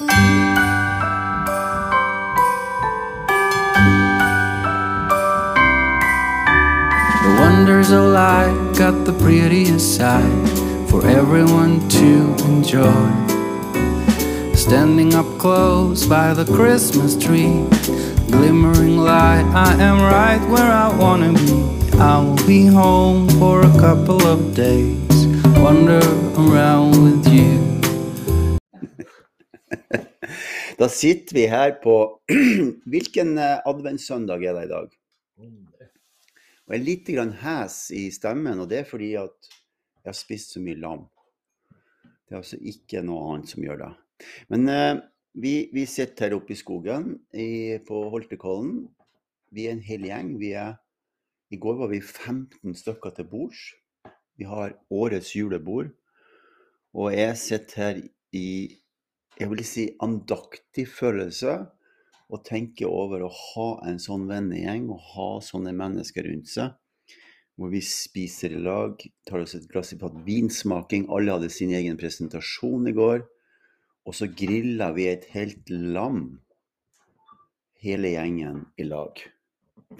The wonders of life got the prettiest side for everyone to enjoy. Standing up close by the Christmas tree, glimmering light, I am right where I wanna be. I will be home for a couple of days, wander around with you. Da sitter vi her på Hvilken eh, adventssøndag er det i dag? Og jeg er litt hes i stemmen, og det er fordi at jeg har spist så mye lam. Det er altså ikke noe annet som gjør det. Men eh, vi, vi sitter her oppe i skogen i, på Holtekollen. Vi er en hel gjeng. Er, I går var vi 15 stykker til bords. Vi har årets julebord. Og jeg sitter her i jeg vil si andaktig følelse å tenke over å ha en sånn vennegjeng og ha sånne mennesker rundt seg. Hvor vi spiser i lag, tar oss et glass i fatt vinsmaking. Alle hadde sin egen presentasjon i går. Og så grilla vi et helt lam, hele gjengen i lag.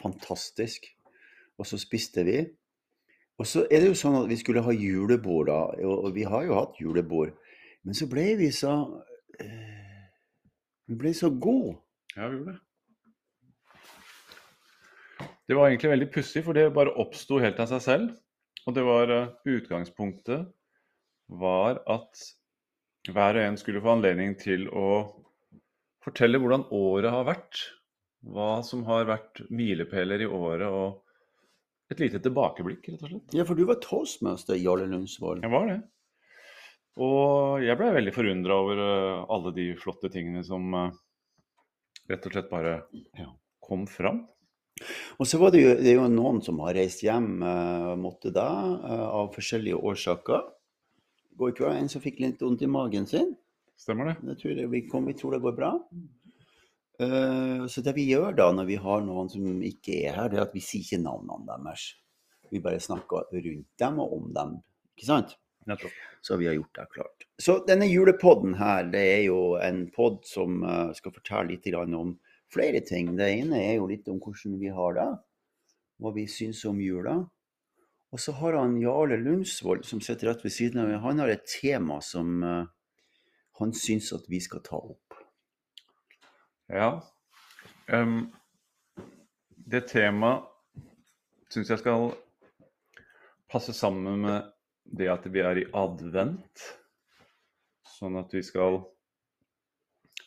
Fantastisk. Og så spiste vi. Og så er det jo sånn at vi skulle ha julebord, da. Og vi har jo hatt julebord. Men så ble vi så Vi ble så gode. Ja, vi gjorde det. Det var egentlig veldig pussig, for det bare oppsto helt av seg selv. Og det var eh, Utgangspunktet var at hver og en skulle få anledning til å fortelle hvordan året har vært. Hva som har vært milepæler i året, og et lite tilbakeblikk, rett og slett. Ja, for du var toastmaster, Jarle Lundsvold. Jeg var det. Og jeg ble veldig forundra over eh, alle de flotte tingene som eh, rett og slett bare ja, kom fram. Og så var det jo, det jo noen som har reist hjem, uh, måtte da, eh, av forskjellige årsaker. Går ikke en som fikk litt vondt i magen sin. Stemmer det? Det tror jeg vi, kom, vi tror det går bra. Eh, så det vi gjør da når vi har noen som ikke er her, det er at vi sier ikke navnene deres. Vi bare snakker rundt dem og om dem. Ikke sant? Nettopp. Så vi har gjort det klart. Så denne julepodden her, det er jo en podd som eh, skal fortelle litt om flere ting. Det ene er jo litt om hvordan vi har det, hva vi syns om jula. Og så har han Jarle Lundsvold, som sitter rett ved siden av meg, han har et tema som eh, han syns at vi skal ta opp. Ja. Um, det temaet syns jeg skal passe sammen med det at vi er i advent. Sånn at vi skal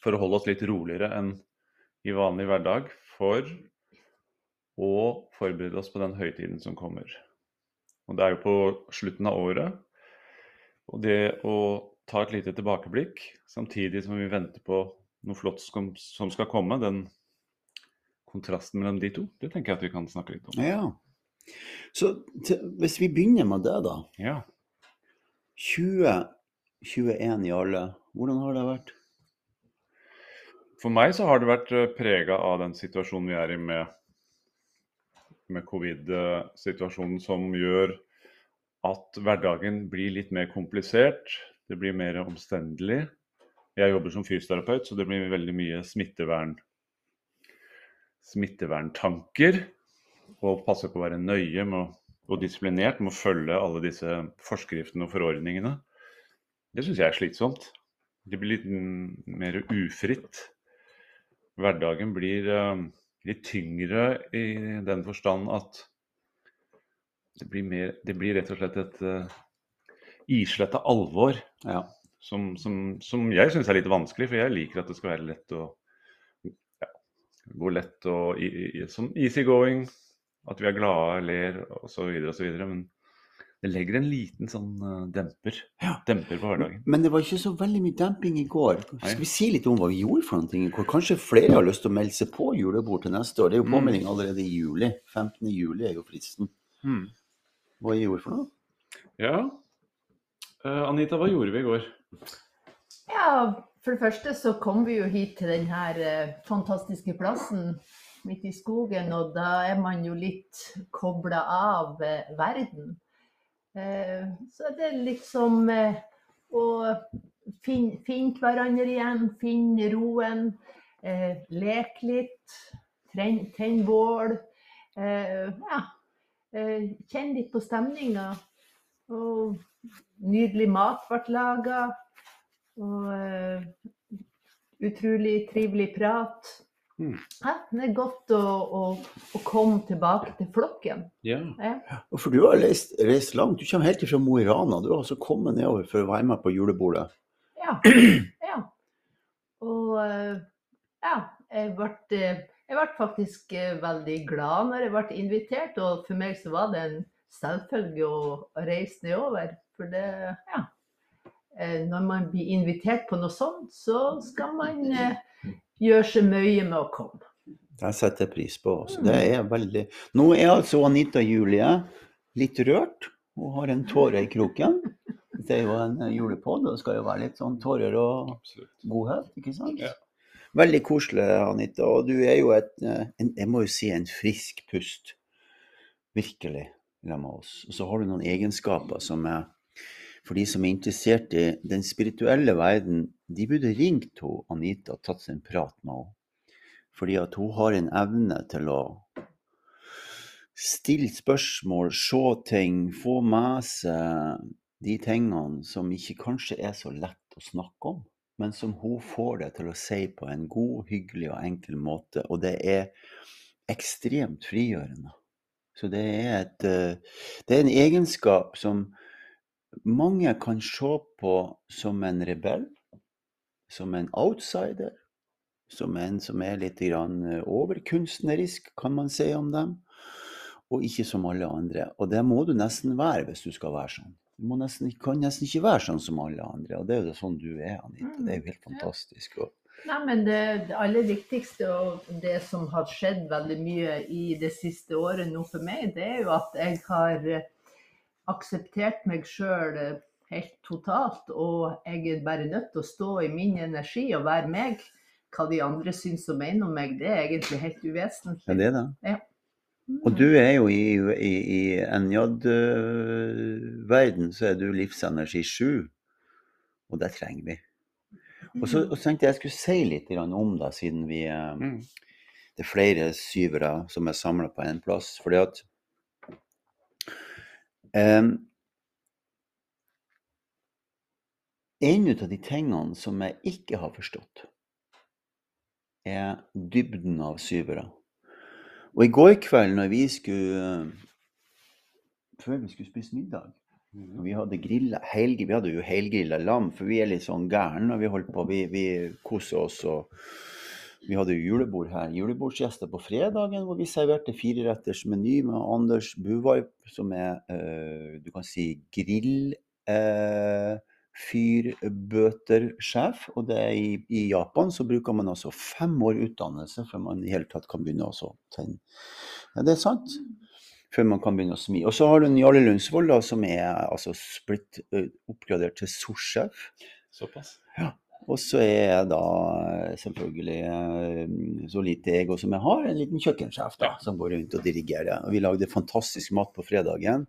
forholde oss litt roligere enn i vanlig hverdag for å forberede oss på den høytiden som kommer. Og det er jo på slutten av året. Og det å ta et lite tilbakeblikk samtidig som vi venter på noe flott som, som skal komme, den kontrasten mellom de to, det tenker jeg at vi kan snakke litt om. Ja. Så til, hvis vi begynner med det, da. Ja. 2021 Jarle, hvordan har det vært? For meg så har det vært prega av den situasjonen vi er i med, med covid-situasjonen, som gjør at hverdagen blir litt mer komplisert. Det blir mer omstendelig. Jeg jobber som fysioterapeut, så det blir veldig mye smittevern, smitteverntanker. Og passe på å være nøye med, å- og disiplinert med å følge alle disse forskriftene og forordningene. Det syns jeg er slitsomt. Det blir litt mer ufritt. Hverdagen blir eh, litt tyngre i den forstand at det blir, mer, det blir rett og slett et uh, isletta alvor Ja. som, som, som jeg syns er litt vanskelig, for jeg liker at det skal være lett å ja, gå lett og i, i, sånn easygoing. At vi er glade, ler osv. osv. Men det legger en liten sånn eh, demper, Ja. demper på hverdagen. Men det var ikke så veldig mye demping i går. Skal vi si litt om hva vi gjorde for noe i går? Kanskje flere har lyst til å melde seg på julebord til neste år? Det er jo Mm. påmelding allerede i juli. 15. juli er jo fristen. Hmm. Hva gjorde vi for noe? Ja. uh, Anita, hva gjorde vi i går? Ja, for det første så kom vi jo hit til denne eh, fantastiske plassen midt i skogen, og da er man jo litt kobla av eh, verden. Eh, så det er liksom eh, å finne finn hverandre igjen, finne roen. Leke litt. Tenne tenn bål. Ja. Kjenne litt på stemninga. Og nydelig mat ble laga. Og utrolig trivelig prat. Mm. Ja, det er godt å, å, å komme tilbake til flokken. Ja. Ja. For du har reist, reist langt. Du kommer helt fra Mo i Rana. Du har altså kommet nedover for å være med på julebordet. Ja. ja. Og eh, ja, jeg ble, eh, jeg ble faktisk eh, veldig glad når jeg ble invitert. Og for meg så var det en selvfølge å reise nedover. For det, ja. Eh, Når man blir invitert på noe sånt, så skal man gjøre seg mye med å komme. Det setter jeg pris på. også. Det er veldig... Nå er altså Anita Julie litt rørt Hun har en tåre i kroken. Det er jo en eh, julepod, og det skal jo være litt sånn tårer og godhet, ikke sant? Ja. Veldig koselig, Anita. Og du er jo et, eh, en, jeg må jo si en frisk pust. Virkelig, med oss. Og så har du noen egenskaper som er For de som er interessert i den spirituelle verden, de burde ringt Anita og tatt seg en prat med henne. Fordi at hun har en evne til å stille spørsmål, se ting, få med seg de tingene som ikke kanskje er så lett å snakke om, men som hun får det til å si på en god, hyggelig og enkel måte. Og det er ekstremt frigjørende. Så det er, et, eh, det er en egenskap som mange kan se på som en rebell, som en outsider, som en som er litt grann eh, overkunstnerisk, kan man si om dem, og ikke som alle andre. Og det må du nesten være hvis du skal være sånn. Du nesten, kan nesten ikke være sånn som alle andre, og det er jo sånn du er, Anita. Det er jo helt Mm, fantastisk. Og, Nei, men det, det aller viktigste og det som har skjedd veldig mye i det siste året nå for meg, det er jo at jeg har eh, akseptert meg sjøl helt totalt. Og jeg er bare nødt til å stå i min energi og være meg. Hva de andre syns og mener om meg, det er egentlig helt ja, uvesentlig. det er det. Ja. Og du er jo i, i, i NJ-verden, så er du livsenergi 7, og det trenger vi. Og så, og så tenkte jeg jeg skulle si litt om det, siden vi, eh, Mm. det er flere syvere som er samla på én plass. Fordi at em, En av de tingene som jeg ikke har forstått, er dybden av syvere. Og i går kveld når vi skulle Før vi skulle spise middag Vi hadde grilla, helg, vi hadde jo helgrilla lam, for vi er litt sånn gærne når vi holder på. Vi, vi koser oss. og Vi hadde jo julebord her. Julebordsgjester på fredagen hvor vi serverte fireretters meny med Anders Buvarp, som er øh, du kan si grill... Eh, fyrbøtersjef, og det er i, i Japan så bruker man altså fem år utdannelse før man i hele tatt kan begynne å tenne. Ja, det er sant. Før man kan begynne å smi. Og så har du Jarle Lundsvold, da, som er altså splitt oppgradert til sorsjef. Såpass. Og så er jeg da selvfølgelig så lite ego som jeg har, en liten kjøkkensjef da, som går rundt og dirigerer. Og vi lagde fantastisk mat på fredagen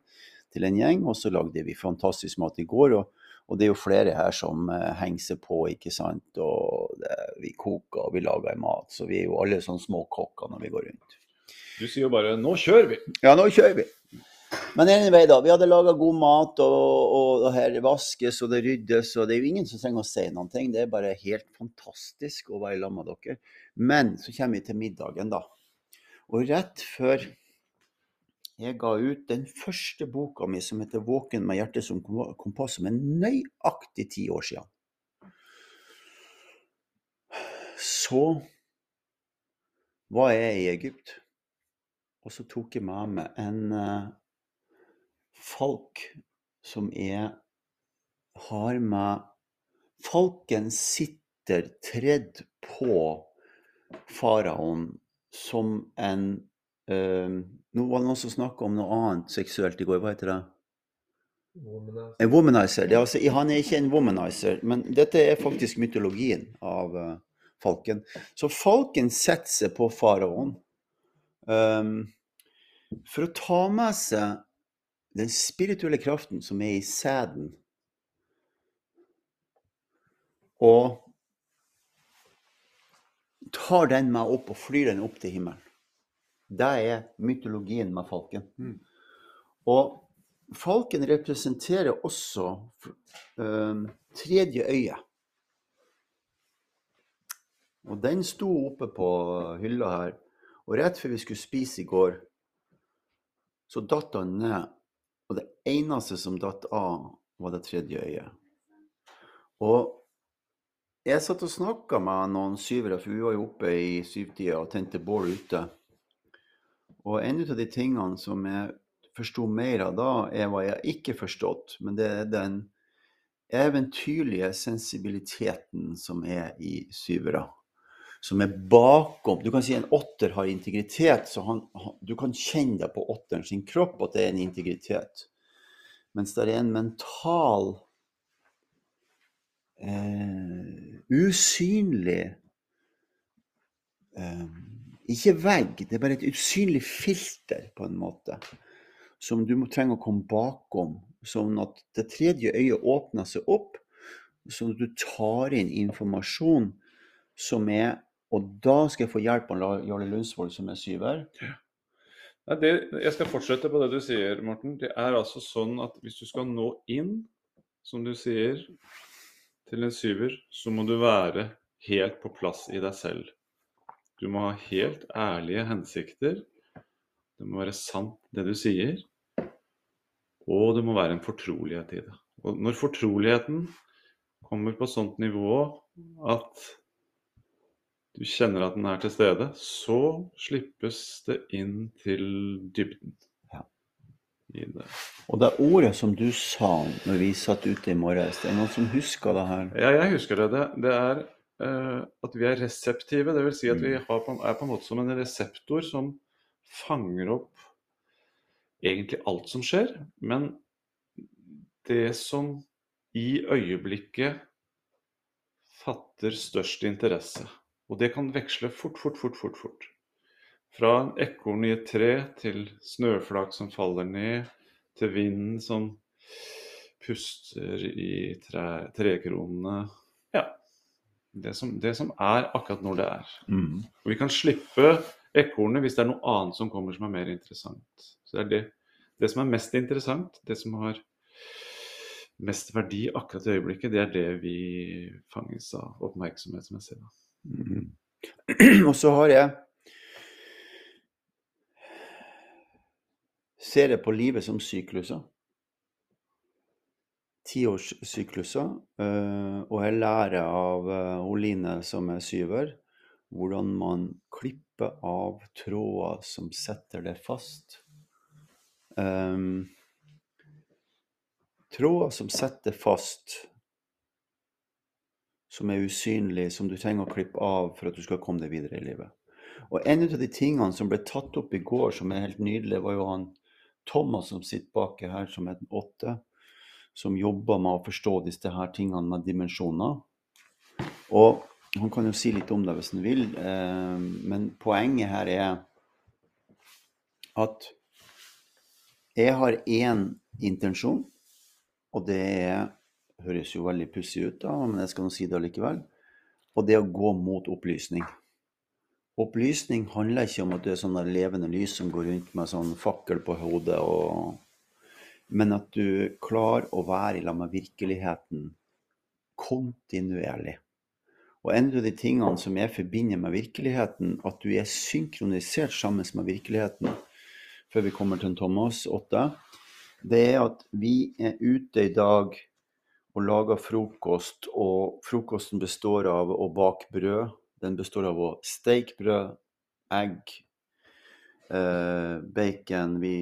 til en gjeng, og så lagde vi fantastisk mat i går. Og, og det er jo flere her som eh, henger seg på, ikke sant. Og det, vi koker og vi lager mat, så vi er jo alle sånne små kokker når vi går rundt. Du sier jo bare 'nå kjører vi'. Ja, nå kjører vi. Men anyway, da. Vi hadde laga god mat, og, og, og her vaskes og det ryddes. Og det er jo ingen som trenger å si noen ting. Det er bare helt fantastisk å være sammen med dere. Men så kommer vi til middagen, da. Og rett før jeg ga ut den første boka mi som heter 'Våken med hjertet som kompa- kompass', som er nøyaktig ti år siden, så var jeg i Egypt. Og så tok jeg med meg en eh, falk som jeg har med Falken sitter tredd på faraoen som en eh, Nå var det noen som snakka om noe annet seksuelt i går. Hva heter det? En womanizer. Det er altså, han er ikke en womanizer, men dette er faktisk mytologien av uh, falken. Så falken setter seg på faraoen um, for å ta med seg den spirituelle kraften som er i sæden. og tar den med opp og flyr den opp til himmelen. Det er mytologien med falken. Mm. Og falken representerer også um, tredje øye. Og den sto oppe på hylla her. Og rett før vi skulle spise i går, så datt han ned. Og det eneste som datt av, var det tredje øyet. Og jeg satt og snakka med noen syvere, for vi var jo oppe i syvtida og tente bål ute. Og en av de tingene som jeg forsto mer av da, er hva jeg ikke forstått, men det er den eventyrlige sensibiliteten som er i syvere. Som er bakom. Du kan si en åtter har integritet, så han, du kan kjenne deg på åtteren sin kropp at det er en integritet. Mens det er en mental eh, usynlig eh, Ikke vegg, det er bare et usynlig filter, på en måte. Som du må trenge å komme bakom. Sånn at det tredje øyet åpner seg opp, sånn at du tar inn informasjon som er Og da skal jeg få hjelp av Jarle Lundsvold, som er syver. Nei, det, jeg skal fortsette på det du sier, Morten. Det er altså sånn at hvis du skal nå inn, som du sier, til en syver, så må du være helt på plass i deg selv. Du må ha helt ærlige hensikter. Det må være sant, det du sier. Og det må være en fortrolighet i det. Og når fortroligheten kommer på sånt nivå at du kjenner at den er til stede, så slippes det inn til dybden. Ja. Det. Og det ordet som du sa når vi satt ute i morges, det er noen som husker det her? Ja, jeg husker det. Det, det er at vi er reseptive. Det vil si at vi har på, er på en måte som en reseptor som fanger opp egentlig alt som skjer, men det som i øyeblikket fatter størst interesse. Og det kan veksle fort, fort, fort, fort. fort. Fra en ekorn i et tre til snøflak som faller ned, til vinden som puster i tre, trekronene. Ja. Det som, det som er akkurat når det er. Mm. Og vi kan slippe ekornet hvis det er noe annet som kommer som er mer interessant. Så det er det, det som er mest interessant, det som har mest verdi akkurat i øyeblikket, det er det vi fanges av oppmerksomhetsmessig. da. Mm. Og så har jeg Ser jeg på livet som sykluser. Tiårssykluser. eh, Og jeg lærer av eh, Oline, som er syver, hvordan man klipper av tråder som setter det fast. Um, tråder som setter fast som er usynlige, som du trenger å klippe av for at du skal komme deg videre i livet. Og en av de tingene som ble tatt opp i går, som er helt nydelig, var jo han Thomas som sitter baki her, som er åtte, som jobber med å forstå disse her tingene med dimensjoner. Og han kan jo si litt om det hvis han vil, eh, men poenget her er at jeg har én intensjon, og det er høres jo veldig pussig ut, da, men jeg skal nå si det likevel. Og det å gå mot opplysning. Opplysning handler ikke om at det er sånne levende lys som går rundt med sånn fakkel på hodet, og... men at du klarer å være i lag med virkeligheten kontinuerlig. Og en av de tingene som jeg forbinder med virkeligheten, at du er synkronisert sammen med virkeligheten, før vi kommer til Thomas 8, det er at vi er ute i dag og lager frokost, og frokosten består av å bake brød. Den består av å steke brød, egg, bacon, vi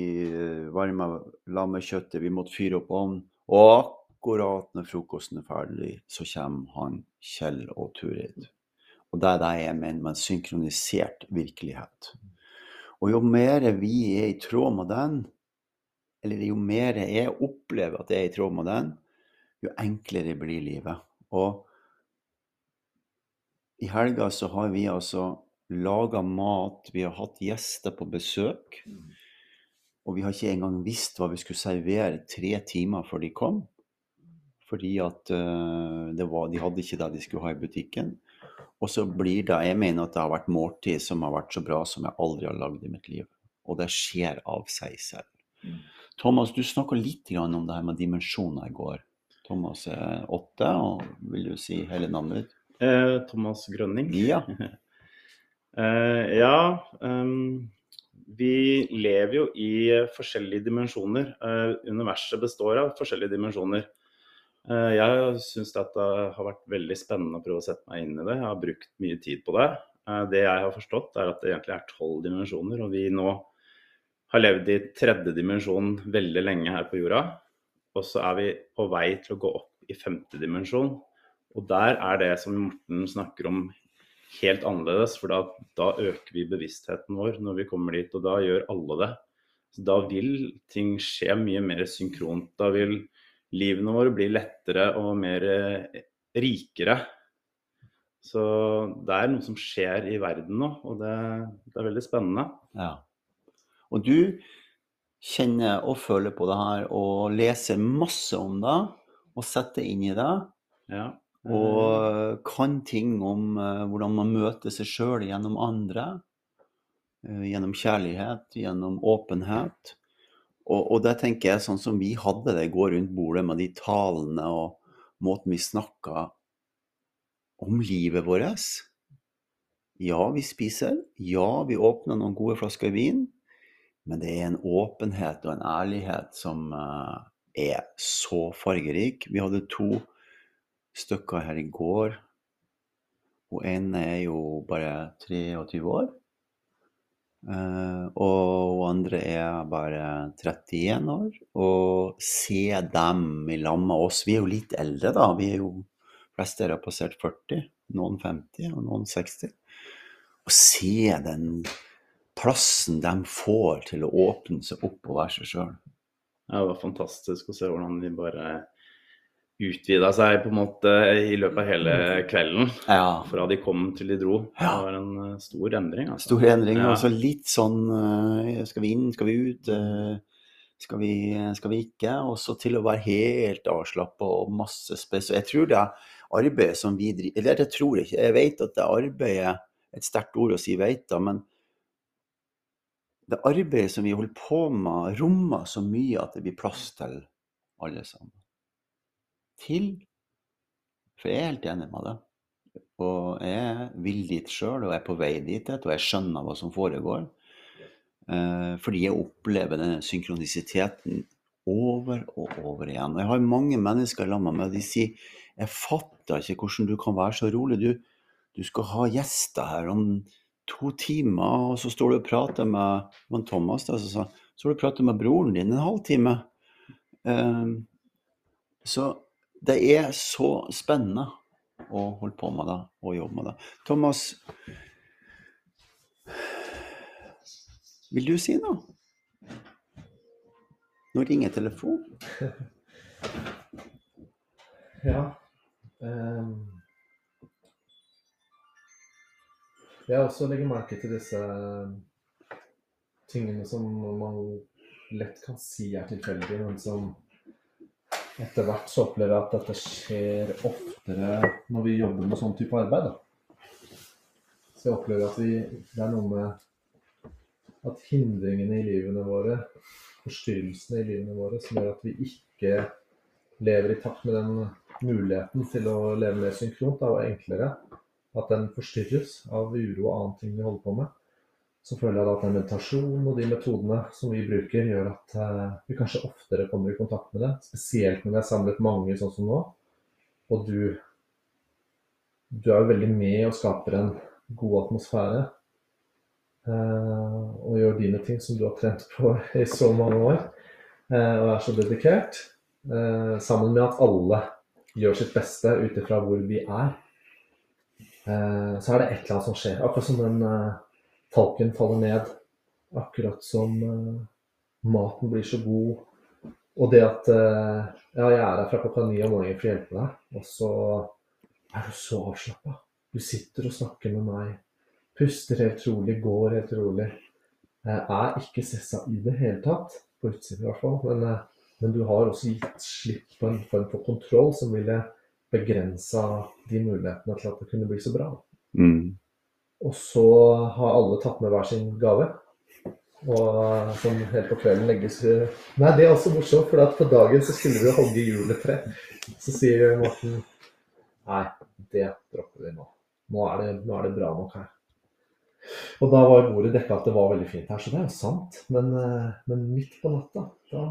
varma varmer lammekjøttet, vi måtte fyre opp ovnen. Og akkurat når frokosten er ferdig, så kommer han Kjell og Turid. Og det er det jeg mener med en synkronisert virkelighet. Og jo mer vi er i tråd med den, eller jo mer jeg opplever at jeg er i tråd med den, jo enklere blir livet. Og i helga så har vi altså laga mat, vi har hatt gjester på besøk. Og vi har ikke engang visst hva vi skulle servere tre timer før de kom. Fordi at eh, det var, de hadde ikke det de skulle ha i butikken. Og så blir det Jeg mener at det har vært måltid som har vært så bra som jeg aldri har lagd i mitt liv. Og det skjer av seg selv. Mm. Thomas, du snakka litt om det her med dimensjoner i går. Thomas er åtte, og vil du si hele navnet ditt? Eh, Thomas Grønning. Ja. Eh, ja, um, vi lever jo i forskjellige dimensjoner. Eh, universet består av forskjellige dimensjoner. Eh, jeg syns det har vært veldig spennende å prøve å sette meg inn i det. Jeg har brukt mye tid på det. Eh, det jeg har forstått, er at det egentlig er tolv dimensjoner, og vi nå har levd i tredje dimensjon veldig lenge her på jorda. Og så er vi på vei til å gå opp i femte dimensjon. Og der er det som Morten snakker om helt annerledes, for da, da øker vi bevisstheten vår når vi kommer dit, og da gjør alle det. Så da vil ting skje mye mer synkront. Da vil livene våre bli lettere og mer eh, rikere. Så det er noe som skjer i verden nå, og det, det er veldig spennende. ja. Og du kjenner og føler på det her og leser masse om det og setter inn i det. Ja. Og kan ting om eh, hvordan man møter seg sjøl gjennom andre. eh, gjennom kjærlighet, gjennom åpenhet. Og, og det tenker jeg sånn som vi hadde det i går rundt bordet med de talene og måten vi snakka om livet vårt. Ja, vi spiser. Ja, vi åpner noen gode flasker vin. Men det er en åpenhet og en ærlighet som eh, er så fargerik. Vi hadde to stykker her i går. Hun ene er jo bare 23 år. Eh, og hun andre er bare 31 år. Og se dem i lag med oss Vi er jo litt eldre, da. Vi er jo fleste her har passert 40. Noen 50 og noen 60. Og se den plassen de får til å åpne seg opp og være seg sjøl. Ja, det var fantastisk å se hvordan de bare utvida seg på en måte i løpet av hele kvelden. Ja. Fra de kom til de dro. Det var en eh, stor endring. Altså. Stor endring, Ja. altså litt sånn eh, Skal vi inn, skal vi ut? eh, Skal vi, skal vi ikke? Og så til å være helt avslappa og masse spes. Jeg tror det arbeidet som vi driver Eller jeg tror ikke, jeg vet at det arbeidet Et sterkt ord å si veit, da, men det arbeidet som vi holder på med, rommer så mye at det blir plass til alle sammen. Til For jeg er helt enig med det. Og jeg vil dit sjøl, og er på vei dit, og jeg skjønner hva som foregår. Eh, fordi jeg opplever denne synkronisiteten over og over igjen. Og jeg har mange mennesker sammen med de sier jeg fatter ikke hvordan du kan være så rolig. Du, du skal ha gjester her om to timer, og så står du og prater med det Thomas da, så, så står du prater med broren din en halvtime. Um, så det er så spennende å holde på med det og jobbe med det. Thomas, vil du si noe? Nå ringer telefonen. Ja. Um, jeg også legger merke til disse tingene som man lett kan si er tilfeldige, men som etter hvert så opplever jeg at dette skjer oftere når vi jobber med sånn type arbeid. Da. Så jeg opplever at vi, det er noe med at hindringene i livene våre, forstyrrelsene i livene våre, som gjør at vi ikke lever i takt med den muligheten til å leve mer synkront da, og enklere, at den forstyrres av uro og annet ting vi holder på med, så føler jeg at den meditasjonen og de metodene som vi bruker, gjør at eh, vi kanskje oftere kommer i kontakt med det. Spesielt når vi har samlet mange sånn som nå. Og du, du er jo veldig med og skaper en god atmosfære. eh, og gjør dine ting som du har trent på i så mange år. eh, og er så dedikert. sammen med at alle gjør sitt beste ut ifra hvor vi er. Så er det et eller annet som skjer. Akkurat som den talken faller ned. Akkurat som eh, maten blir så god. Og det at eh, Ja, jeg er her fra klokka ni om morgenen for å hjelpe deg, og så er du så avslappa. Du sitter og snakker med meg. Puster helt rolig, går helt rolig. Jeg er ikke stressa i det hele tatt. På utsiden i hvert fall. Men eh, Men du har også gitt slipp på en form for kontroll som ville begrensa de mulighetene til at det kunne bli så bra. Mm. Og så har alle tatt med hver sin gave. Og som helt på kvelden legges Nei, det er også morsomt, for på dagen så skulle vi hogge juletre. Så sier Morten Nei, det dropper vi nå. Nå er det, nå er det bra nok her. Og da var bordet dekka at det var veldig fint her, så det er jo sant. Men, eh, men midt på natta, da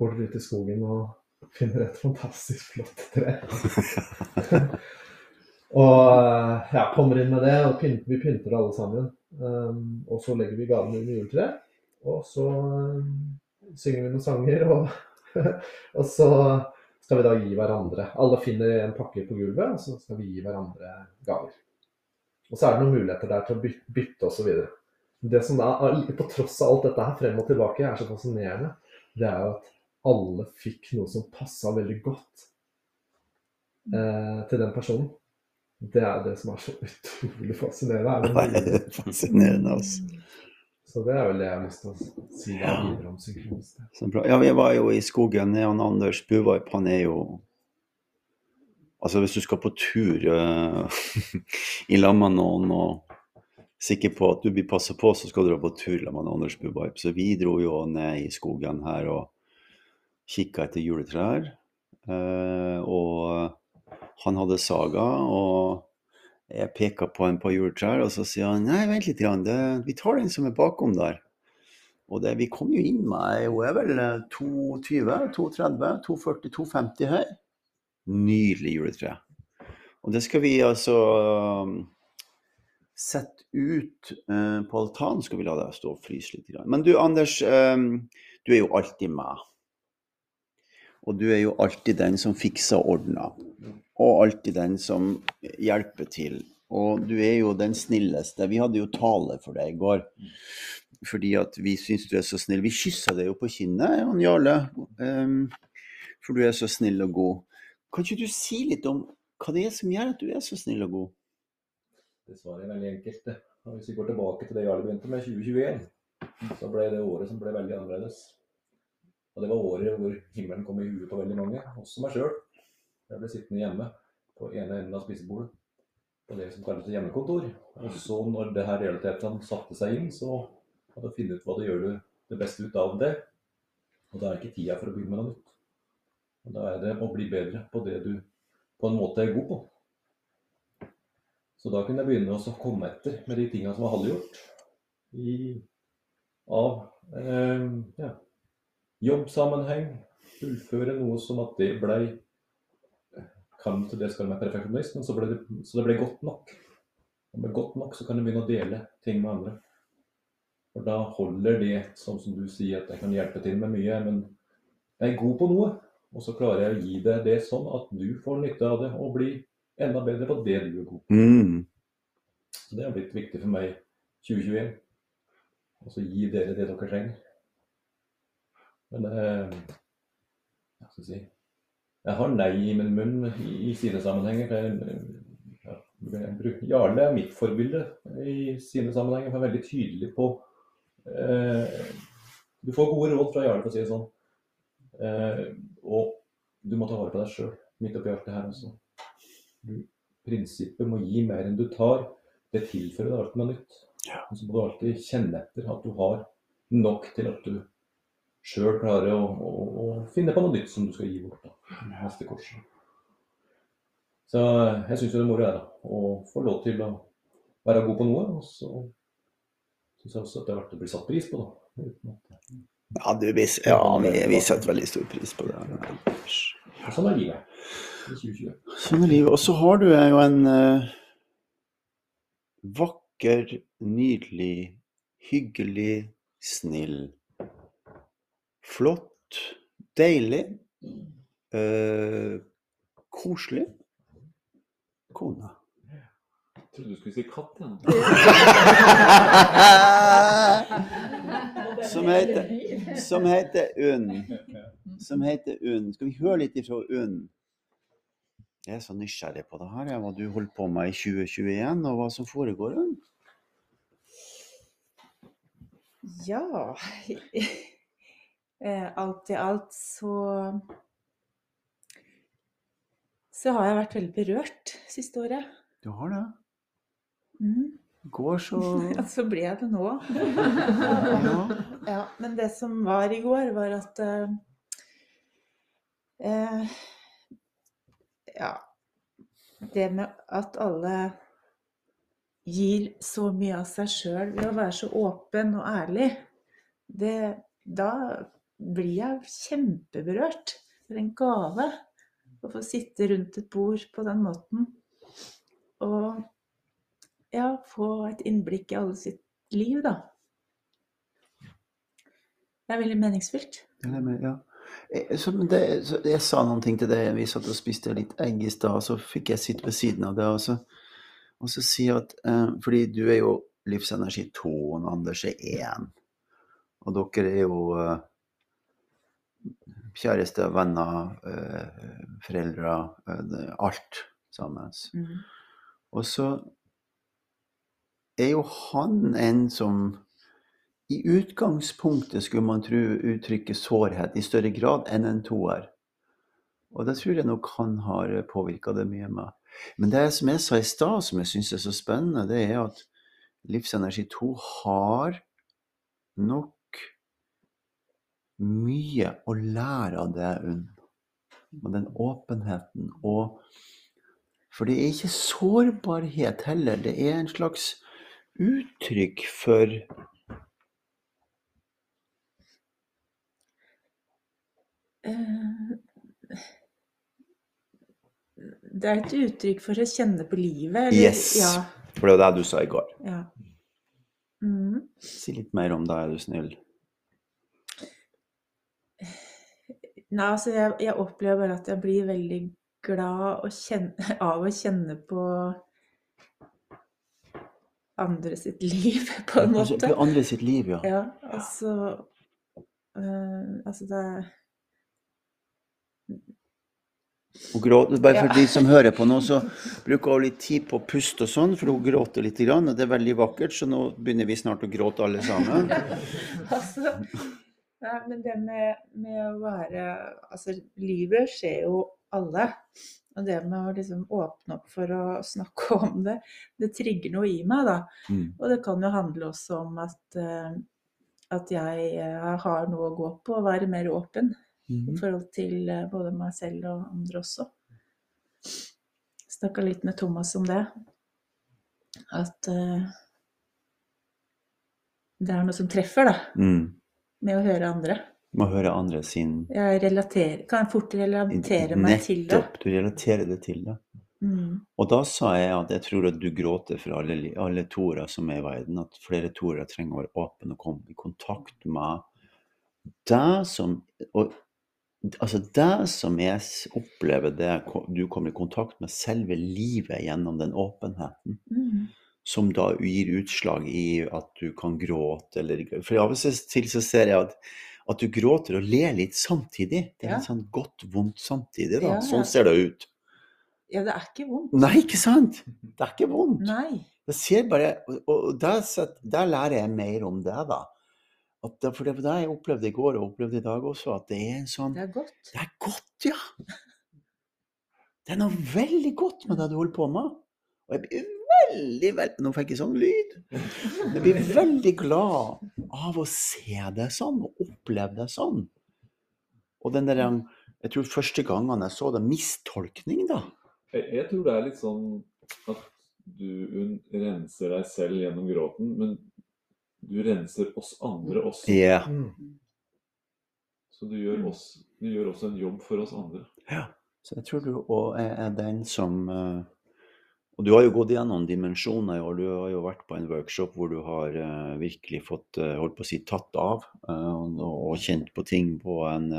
går dere ut i skogen og finner et fantastisk flott tre. og jeg ja, kommer inn med det, og pynt, vi pynter alle sammen. Um, og så legger vi gavene under juletreet. Og så um, synger vi noen sanger, og, og så skal vi da gi hverandre Alle finner en pakke på gulvet, og så skal vi gi hverandre gaver. Og så er det noen muligheter der til å bytte, bytte osv. Det som da, på tross av alt dette her frem og tilbake, er så fascinerende, det er jo at alle fikk noe som passa veldig godt eh, til den personen. Det er det som er så utrolig fascinerende. Er Det er fascinerende, altså. Så det er vel det jeg har lyst til å si ja. videre om synkronisme. Ja, vi var jo i skogen. Jeg og Anders Buvarp, han er jo Altså, hvis du skal på tur uh, i lag med noen og sikker på at du blir passa på, så skal du dra på tur med Anders Buvarp. Så vi dro jo ned i skogen her og kikka etter juletrær. Uh, og han hadde saga, og jeg peka på en par juletrær, og så sier han nei, vent litt, grann, det, vi tar den som er bakom der. Og det vi kom jo inn med, hun er vel 220, 230, 240, 250 høy. Nydelig juletre. Og det skal vi altså um, sette ut uh, på altanen, skal vi la deg stå og fryse litt. Men du Anders, um, du er jo alltid med. Og du er jo alltid den som fikser og ordner. Og alltid den som hjelper til. Og du er jo den snilleste. Vi hadde jo tale for deg i går. Fordi at vi syns du er så snill. Vi kyssa deg jo på kinnet, Jan Jarle. Um, for du er så snill og god. Kan ikke du si litt om hva det er som gjør at du er så snill og god? Det svaret er veldig enkelt. Hvis vi går tilbake til det Jarle begynte med, 2021, så ble det året som ble veldig annerledes. Og det var året hvor himmelen kom i huet på veldig mange, også meg sjøl. Jeg ble sittende hjemme på ene enden av spisebordet på det som kalles hjemmekontor. Og så når det her realiteten satte seg inn, så hadde jeg funnet ut hva det gjør du det beste ut av det. Og da er ikke tida for å begynne med noe nytt. Og da er det å bli bedre på det du på en måte er god på. Så da kunne jeg begynne å komme etter med de tinga som var halvgjort. I, av eh, ja, jobbsammenheng. Fullføre noe som at det blei Kan til det skal være perfeksjonist, men så ble, det, så det ble godt nok. Og med godt nok så kan du begynne å dele ting med andre. For da holder det, sånn som du sier, at jeg kan hjelpe til med mye. Men jeg er god på noe, og så klarer jeg å gi deg det sånn at du får nytte av det og blir enda bedre på det du er god på. Mm. Så det har blitt viktig for meg 2021. Og så gi dere det dere trenger. Men eh, hva skal jeg si Jeg har nei i min munn i, sine sammenhenger. Jeg, ja, jeg Jarle er mitt forbilde i sine sammenhenger. Han er veldig tydelig på eh, Du får gode råd fra Jarle, for å si det sånn. Eh, og du må ta vare på deg sjøl, midt oppi alt det her også. Du, prinsippet må gi mer enn du tar. Det tilfører deg alltid noe nytt. Og så må du alltid kjenne etter at du har nok til at du sjøl klarer å, å, å, finne på noe nytt som du skal gi bort. da, neste korsdag. Så jeg syns det er moro da, å få lov til å være god på noe. Og så syns jeg også at det er verdt å bli satt pris på. da, Ja, du, vi, ja vi, vi setter veldig stor pris på det. Sånn er livet i 2020. Sånn er livet. Og så har du jo en uh, vakker, nydelig, hyggelig, snill, flott, deilig, øh, koselig kone. Jeg trodde du skulle si katt. Ja. som heter, som heter Unn. Som heter Unn. Skal vi høre litt ifra Unn? Jeg er så nysgjerrig på det her, hva du holdt på med i 2021, og hva som foregår. Unn. Ja alt i alt så Så har jeg vært veldig berørt siste året. Du har det? Mm. Går så Ja, så ble jeg det nå. Ja. Ja, men det som var i går, var at eh, eh, Ja. Det med at alle gir så mye av seg sjøl ved å være så åpen og ærlig, det, da blir jeg kjempeberørt. Det er en gave å få sitte rundt et bord på den måten. Og ja, få et innblikk i alle sitt liv, da. Det er veldig meningsfylt. Ja, det ja. Eh, det, så jeg sa noen ting til deg. Vi satt og spiste litt egg i stad, og så fikk jeg sitte ved siden av deg. Og så, og så si at eh, Fordi du er jo livsenergi 2, og Anders er 1. Og dere er jo eh, kjærester, venner, eh, foreldre, eh, alt sammen. Mm. Og så er jo han en som i utgangspunktet skulle man tro uttrykker sårhet i større grad enn en toer. Og det tror jeg nok han har påvirka det mye med. Men det som jeg sa i stad, som jeg syns er så spennende, det er at Livsenergi 2 har nok mye å lære av det, Unn. Og den åpenheten. Og For det er ikke sårbarhet heller. Det er en slags uttrykk for Eh, Det er et uttrykk for å kjenne på livet. eller- Yes. Ja. For det var det du sa i går. ja. Mm. Si litt mer om det, er du snill. Nei, altså jeg, jeg opplever bare at jeg blir veldig glad kjenne, av å kjenne på andre sitt liv, på en Altså, måte. på andre sitt liv, ja. Ja, altså øh, Altså det Hun gråter, bare for Ja. de som hører på nå, så bruker hun litt tid på å puste og sånn, for hun gråter litt, og det er veldig vakkert, så nå begynner vi snart å gråte alle sammen. Altså, nei, men det med, med å være Altså, livet skjer jo alle. Og det med å liksom åpne opp for å snakke om det, det trigger noe i meg, da. Mm. Og det kan jo handle også om at, eh, at jeg eh, har noe å gå på, og være mer åpen i Mhm. forhold til eh, både meg selv og andre også. Snakka litt med Thomas om det. At uh, det er noe som treffer, da, Mm. Med å høre andre. Med å høre andre sin Jeg relaterer, kan fort relatere meg til det. Nettopp. Du relaterer det til det. Mm. Og da sa jeg at jeg tror at du gråter for alle, alle toere som er i verden. At flere toere trenger å være åpne og komme i kontakt med det som og, Altså det som jeg opplever det du kommer i kontakt med selve livet gjennom den åpenheten, Mm. Som da gir utslag i at du kan gråte eller For av og til så ser jeg at, at du gråter og ler litt samtidig. Det er litt sånn godt, vondt samtidig. da. Sånn ser det ut. Ja, det er ikke vondt. Nei, ikke sant? Det er ikke vondt. Nei. Jeg ser bare, og, der, der lærer jeg mer om det, da. Det, for det var det jeg opplevde i går og opplevde i dag også, at det er en sånn Det er godt. Det er godt, ja! Det er noe veldig godt med det du holder på med. Og jeg blir veldig, veldig Nå fikk jeg sånn lyd. Jeg blir veldig glad av å se det sånn, og oppleve det sånn. Og den der Jeg tror første gangen jeg så det, mistolkning, da. Jeg, jeg tror det er litt sånn at du renser deg selv gjennom gråten, men du renser oss andre også. Ja. Så du gjør, oss, du gjør også en jobb for oss andre. Ja, så jeg tror du òg er, er den som eh, Og du har jo gått gjennom dimensjoner i år. Du har jo vært på en workshop hvor du har uh, virkelig fått uh, holdt på å si, tatt av uh, og, og kjent på ting på en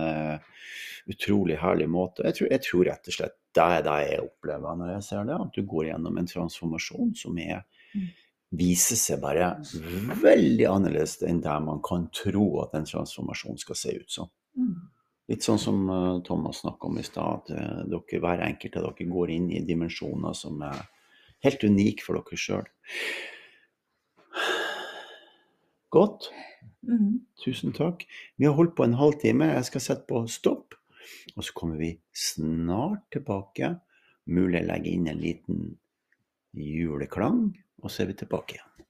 utrolig herlig måte. Jeg tror, jeg tror rett og slett det er det jeg opplever når jeg ser det. At du går gjennom en transformasjon som er viser seg bare veldig annerledes enn det man kan tro at en transformasjon skal se ut som. Mm. Litt sånn som Thomas snakka om i stad, at dere, hver enkelt av dere går inn i dimensjoner som er helt unik for dere sjøl. Godt. Mm. Tusen takk. Vi har holdt på en halvtime. Jeg skal sette på stopp. Og så kommer vi snart tilbake. Mulig jeg legger inn en liten juleklang, og så er vi tilbake igjen.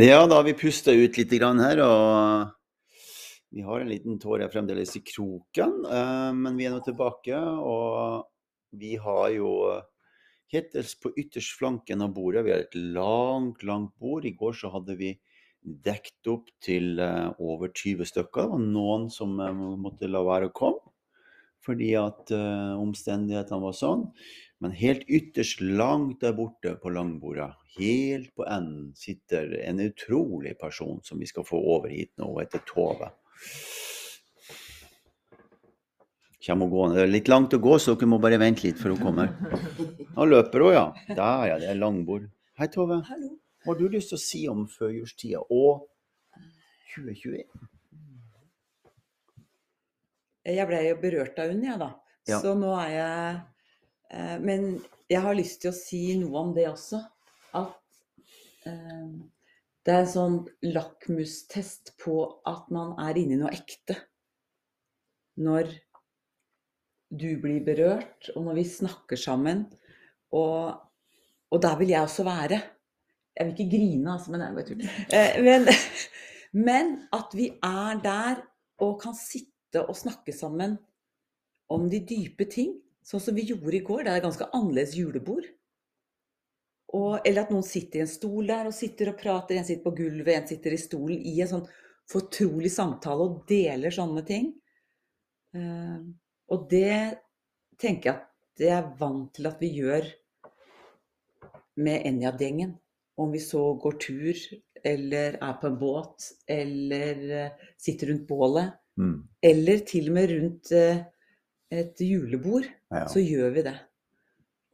Ja, da har vi pusta ut litt her, og vi har en liten tåre fremdeles i kroken. eh, Men vi er nå tilbake, og vi har jo helt på ytterst flanken av bordet. Vi har et langt, langt bord. I går så hadde vi dekt opp til eh, over 20 stykker. Det var noen som eh, måtte la være å komme fordi at omstendighetene var sånn. Men helt ytterst langt der borte på langbordet, helt på enden, sitter en utrolig person som vi skal få over hit nå. Hun heter Tove. Det er litt langt å gå, så dere må bare vente litt før hun kommer. Nå løper hun, ja. Der, ja. Det er langbord. Hei, Tove. Hallo. Hva har du lyst til å si om førjulstida og 2021? Jeg ble jo berørt av henne, jeg, da. Ja. Så nå er jeg eh, Men jeg har lyst til å si noe om det også. At eh, det er en sånn lakmustest på at man er inne i noe ekte. Når du blir berørt, og når vi snakker sammen. Og, og der vil jeg også være. Jeg vil ikke grine, altså, men jeg bare tuller. Eh, men, men at vi er der og kan sitte og snakke sammen om de dype ting, sånn som vi gjorde i går. Det er et ganske annerledes julebord. Og, eller at noen sitter i en stol der og sitter og prater, en sitter på gulvet, en sitter i stolen, i en sånn fortrolig samtale og deler sånne ting. Eh, og det tenker jeg at jeg er vant til at vi gjør med Enjad-gjengen. Om vi så går tur, eller er på en båt, eller eh, sitter rundt bålet. Mm. Eller til og med rundt eh, et julebord, Ja. så gjør vi det.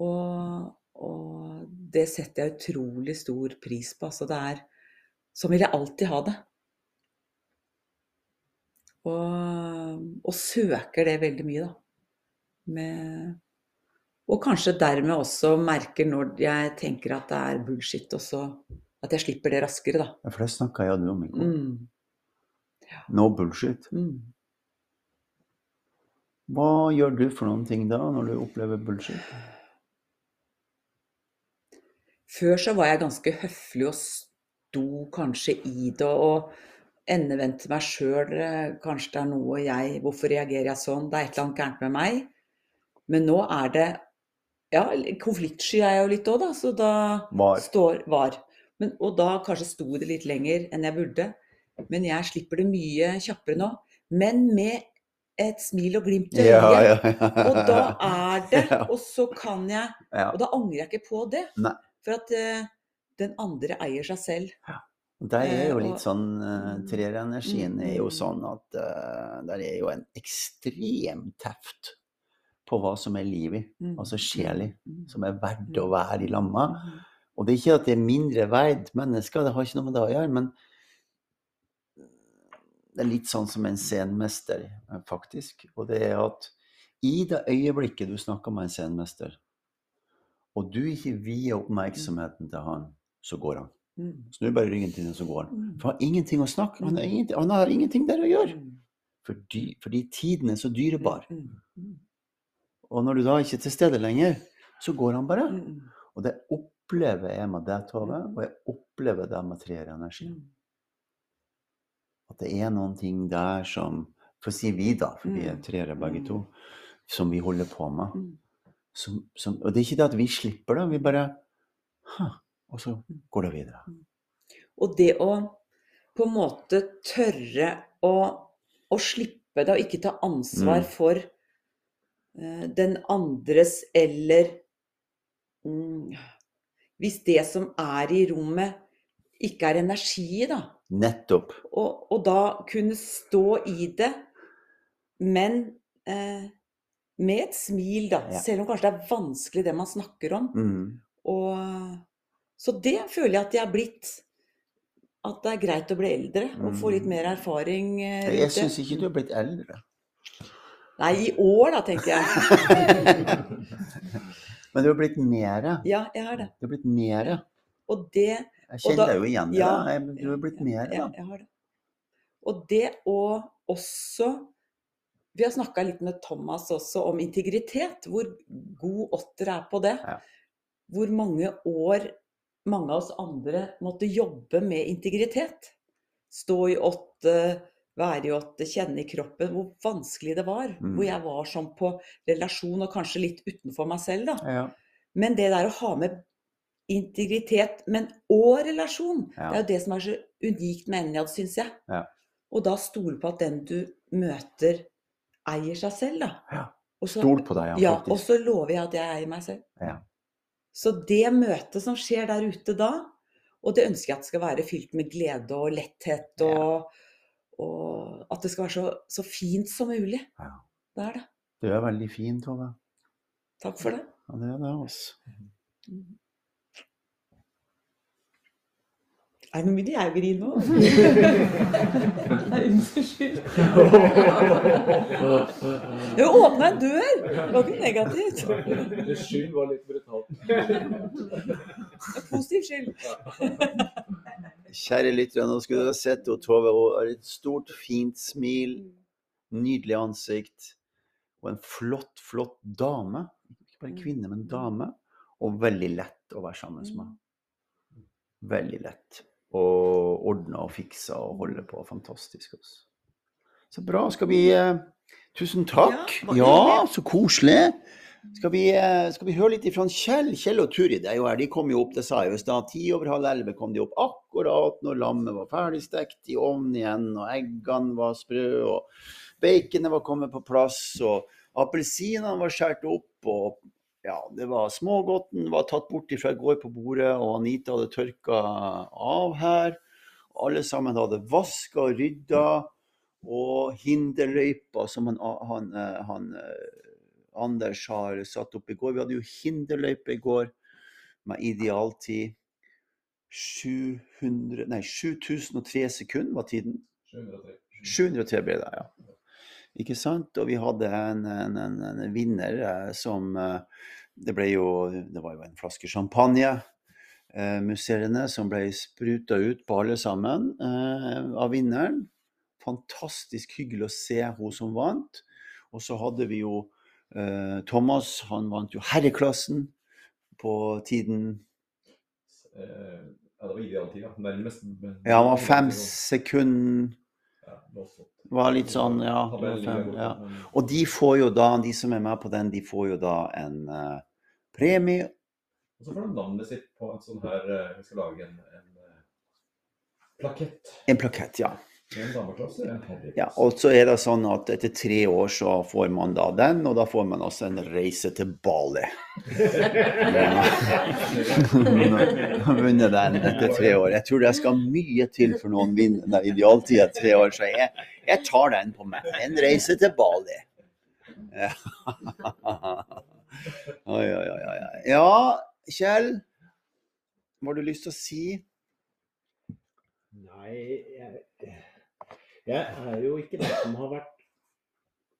Og, og det setter jeg utrolig stor pris på. Altså det er Sånn vil jeg alltid ha det. Og, og søker det veldig mye, da. Med, og kanskje dermed også merker når jeg tenker at det er bullshit, også, at jeg slipper det raskere, da. Ja, For det snakka jeg og du om i går. Mm, No bullshit. mm. Hva gjør du for noen ting da, når du opplever bullshit? Før så var jeg ganske høflig og sto kanskje i det og endevendte meg sjøl. Kanskje det er noe jeg Hvorfor reagerer jeg sånn? Det er et eller annet gærent med meg. Men nå er det Ja, konfliktsky er jeg jo litt òg, da. Så da Var. står Var. Men, og da kanskje sto det litt lenger enn jeg burde. Men jeg slipper det mye kjappere nå. Men med et smil og glimt i øyet. Ja, ja, ja. Og da er det Og så kan jeg Og da angrer jeg ikke på det. Nei. For at uh, den andre eier seg selv. Ja. Der er jo Eh, litt sånn uh, Treerenergien er jo Mm. sånn at uh, der er jo en ekstrem teft på hva som er livet, Mm. altså sjelig, Mm. som er verdt å være i lamma. Mm. Og det er ikke at det er mindre verd mennesker, det har ikke noe med det å gjøre, men det er litt sånn som en scenmester, eh, faktisk. Og det er at i det øyeblikket du snakker med en scenmester, og du ikke vier oppmerksomheten til han, så går han. Snur bare ryggen til den, så går han. For han har ingenting å snakke han har ingenting, han har ingenting der å gjøre. Fordi, fordi tiden er så dyrebar. Og når du da ikke er til stede lenger, så går han bare. Og det opplever jeg med deg, Tove, og jeg opplever det med treer energi. At det er noen ting der som For å si vi, da, for vi er treere begge to, som vi holder på med. Mm. Som, som, og det er ikke det at vi slipper det, vi bare Og så Mm. går det videre. Og det å på en måte tørre å, å slippe det, og ikke ta ansvar Mm. for uh, den andres eller um, Hvis det som er i rommet, ikke er energi i, da. Nettopp. Og, og da kunne stå i det, men eh, med et smil, da. Ja. Selv om kanskje det er vanskelig det man snakker om. Mm. Og, Så det føler jeg at jeg er blitt. At det er greit å bli eldre og få litt Mm. mer erfaring eh, Jeg syns ikke du har blitt eldre. Nei, i år da, tenker jeg. Men du har blitt mere. Ja, jeg har det. Du har blitt mere. Og det Jeg kjenner deg jo igjen i ja, det. Du har blitt mere, Ja, da. jeg har det. Og det å også Vi har snakka litt med Thomas også om integritet. Hvor god åtter er på det. Ja. Hvor mange år mange av oss andre måtte jobbe med integritet. Stå i åtte, være i åtte, kjenne i kroppen. Hvor vanskelig det var. Mm. Hvor jeg var sånn på relasjon og kanskje litt utenfor meg selv, da. Ja. Men det der å ha med integritet, men òg relasjon, Ja. det er jo det som er så unikt med Enjad, syns jeg. Ja. Og da stole på at den du møter, eier seg selv, da. Ja. Og så, Stol på deg, ja, ja, og så lover jeg at jeg eier meg selv. Ja. Så det møtet som skjer der ute da, og det ønsker jeg at skal være fylt med glede og letthet, og, og at det skal være så, så fint som mulig. Ja. Det er det. Du er veldig fin, Tove. Takk for det. Ja, det er det, altså. Er det noe mye jeg griner nå? Unnskyld. Jeg åpna en dør! Det var ikke negativt. Skyld var litt brutalt. Positiv skyld. Kjære lyttere, nå skulle du ha sett henne, Tove. Hun har et stort, fint smil. Nydelig ansikt. Og en flott, flott dame. Ikke bare kvinne, men dame. Og veldig lett å være sammen med. Veldig lett. Og ordna og fiksa og holder på. Fantastisk. Også. Så bra. Skal vi eh, Tusen takk. Ja, Ja, så koselig. Skal vi, eh, skal vi høre litt ifra Kjell? Kjell og Turid er jo her. De kom jo opp, det sa jeg jo i stad. Ti over halv elleve kom de opp akkurat når lammet var ferdigstekt i ovnen igjen, og eggene var sprø, og baconet var kommet på plass, og appelsinene var skåret opp, og ja, det var smågodten var tatt bort fra i går på bordet, og Anita hadde tørka av her. Alle sammen hadde vaska og rydda, og hinderløypa som han, han, han Anders har satt opp i går. Vi hadde jo hinderløype i går med idealtid. 700, nei, 7003 sekunder var tiden. 703. 703 ble det, ja. Ikke sant? Og vi hadde en, en, en, en vinner eh, som eh, Det ble jo Det var jo en flaske champagne. Eh, musserende som ble spruta ut på alle sammen eh, av vinneren. Fantastisk hyggelig å se hun som vant. Og så hadde vi jo eh, Thomas, han vant jo herreklassen på tiden Eh, Ja, det var idealtid, ja. Nærmest. Ja, han var fem sekunder var. Litt sånn, ja. fem, ja. Og de får jo da, de som er med på den, de får jo da en uh, premie. Og så får de navnet sitt på en sånn her eh, Vi skal lage en, en eh, plakett. En plakett, ja. Ja. Og så er det sånn at etter tre år så får man da den, og da får man også en reise til Bali. Vunnet den etter tre år. Jeg tror det skal mye til for noen vinner den idealtida tre år, så jeg, jeg tar den på meg. En reise til Bali. Ja. Oi, oi, oi, oi. Ja, Kjell, hva har du lyst til å si? Nei, jeg, jeg er jo ikke den som har vært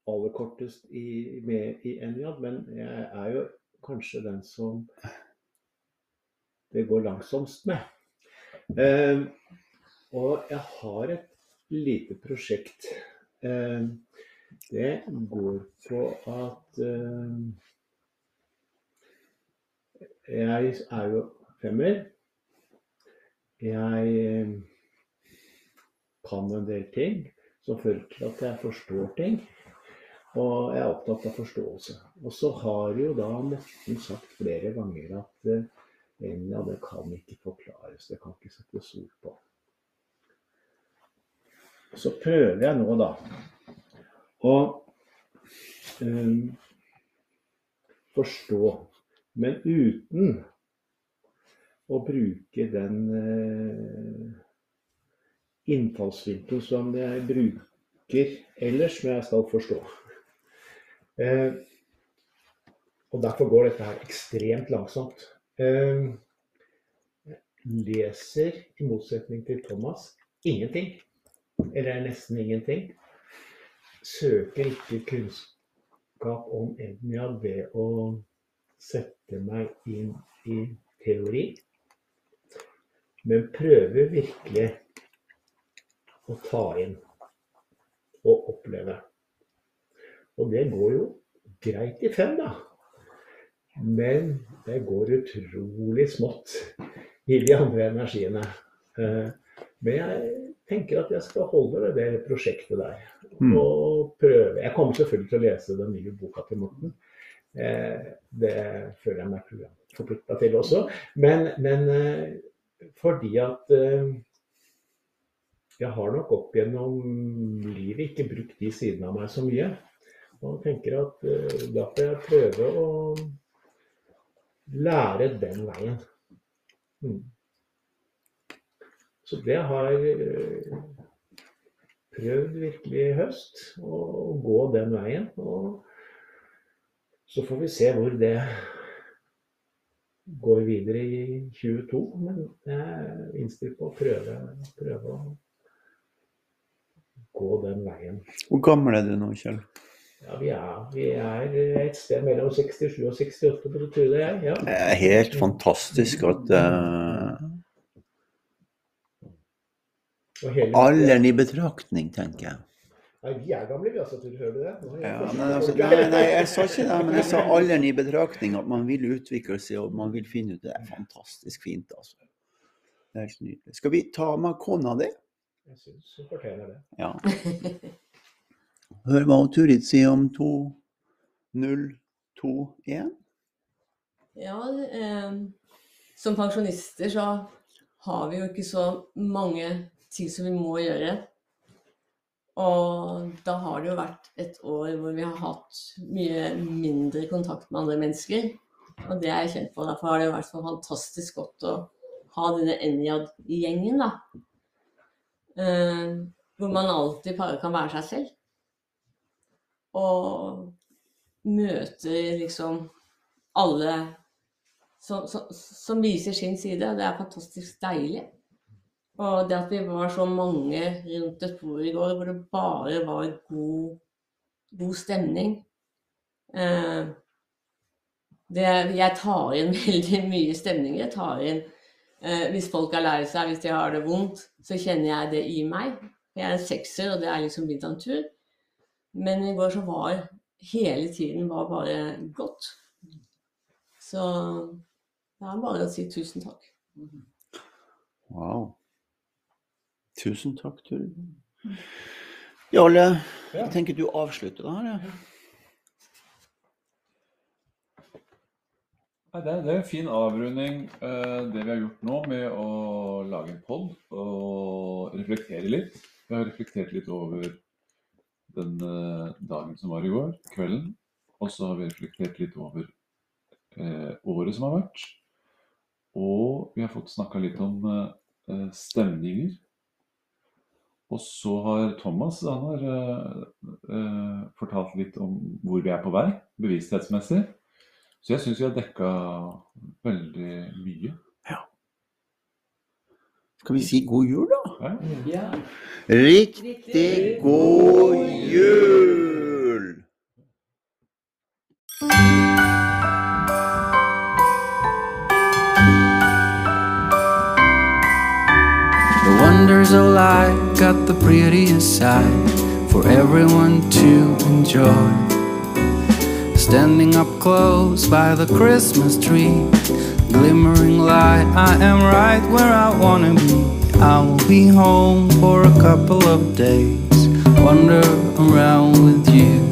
aller kortest i, med i Enjad, men jeg er jo kanskje den som det går langsomst med. Eh, og jeg har et lite prosjekt. Eh, det går på at eh, jeg er jo femmer. Jeg eh, kan en del ting som fører til at jeg forstår ting. Og jeg er opptatt av forståelse. Og så har jo da Morten sagt flere ganger at eh, ja, det kan ikke forklares, det kan ikke settes ord på. Så prøver jeg nå, da, å um, forstå, men uten å bruke den eh, innfallsvinkel som jeg bruker ellers når jeg skal forstå. Eh, og derfor går dette her ekstremt langsomt. Eh, leser, i motsetning til Thomas, ingenting. Eller nesten ingenting. Søker ikke kunnskap om Enja ved å sette meg inn i teori. Men prøver virkelig å ta inn og oppleve. Og det går jo greit i fem, da. Men det går utrolig smått i de andre energiene. Eh, Men jeg tenker at jeg skal holde ved det prosjektet der. Mm. Og prøve. Jeg kommer selvfølgelig til å lese den nye boka til Morten. Eh, Det føler jeg meg forplikta til også. Men, men eh, fordi at jeg har nok opp gjennom livet ikke brukt de sidene av meg så mye. Og tenker at uh, da får jeg prøve å lære den veien. Mm. Så det har eh, prøvd virkelig i høst, å gå den veien. Og så får vi se hvor det går videre i 22. Men jeg er innstilt på å prøve, prøve å gå den veien. Hvor gammel er du nå, Kjell? Ja, vi er, vi er et sted mellom 67 og 68, på det tror jeg. Ja. Det er helt fantastisk at uh, hele- alderen i betraktning, tenker jeg. Nei, vi er gamle, vi altså. Tror du det? Er Ja, forstått. altså, nei, nei, jeg sa ikke det, men jeg sa alderen i betraktning. At man vil utvikle seg og man vil finne ut det. er fantastisk fint, altså. Det er helt nydelig. Skal vi ta med kona di? Jeg syns hun fortjener det. Ja. Hør hva Turid sier om 2021. Ja, eh, som pensjonister så har vi jo ikke så mange ting som vi må gjøre. Og da har det jo vært et år hvor vi har hatt mye mindre kontakt med andre mennesker. Og det er jeg kjent på. Derfor har det vært så fantastisk godt å ha denne Enjad-gjengen, da. Eh, hvor man alltid bare kan være seg selv. Og møter liksom alle som, som, som viser sin side. Det er fantastisk deilig. Og det at vi var så mange rundt et bord i går hvor det bare var god, god stemning eh, det, Jeg tar inn veldig mye stemninger. Jeg tar inn eh, Hvis folk er lei seg, hvis de har det vondt, så kjenner jeg det i meg. Jeg er en sekser, og det er liksom min natur. Men i går så var hele tiden var bare godt. Så det er bare å si tusen takk. Wow. Tusen takk, Turid. Jarle, jeg tenker du avslutter det her. ja. Det, er, det er en fin avrunding, eh, det vi har gjort nå med å lage en pod og reflektere litt. Vi har reflektert litt over den eh, dagen som var i går, kvelden. Og så har vi reflektert litt over eh, året som har vært. Og vi har fått snakka litt om stemninger. Og så har Thomas har fortalt litt om hvor vi er på vei, bevissthetsmessig. Så jeg syns vi har dekka veldig mye. Skal vi si god jul, da? Ja. Riktig god jul! The wonders of life got the prettiest side for everyone to enjoy. Standing up close by the Christmas tree, glimmering light, I am right where I wanna be. I will be home for a couple of days, wander around with you.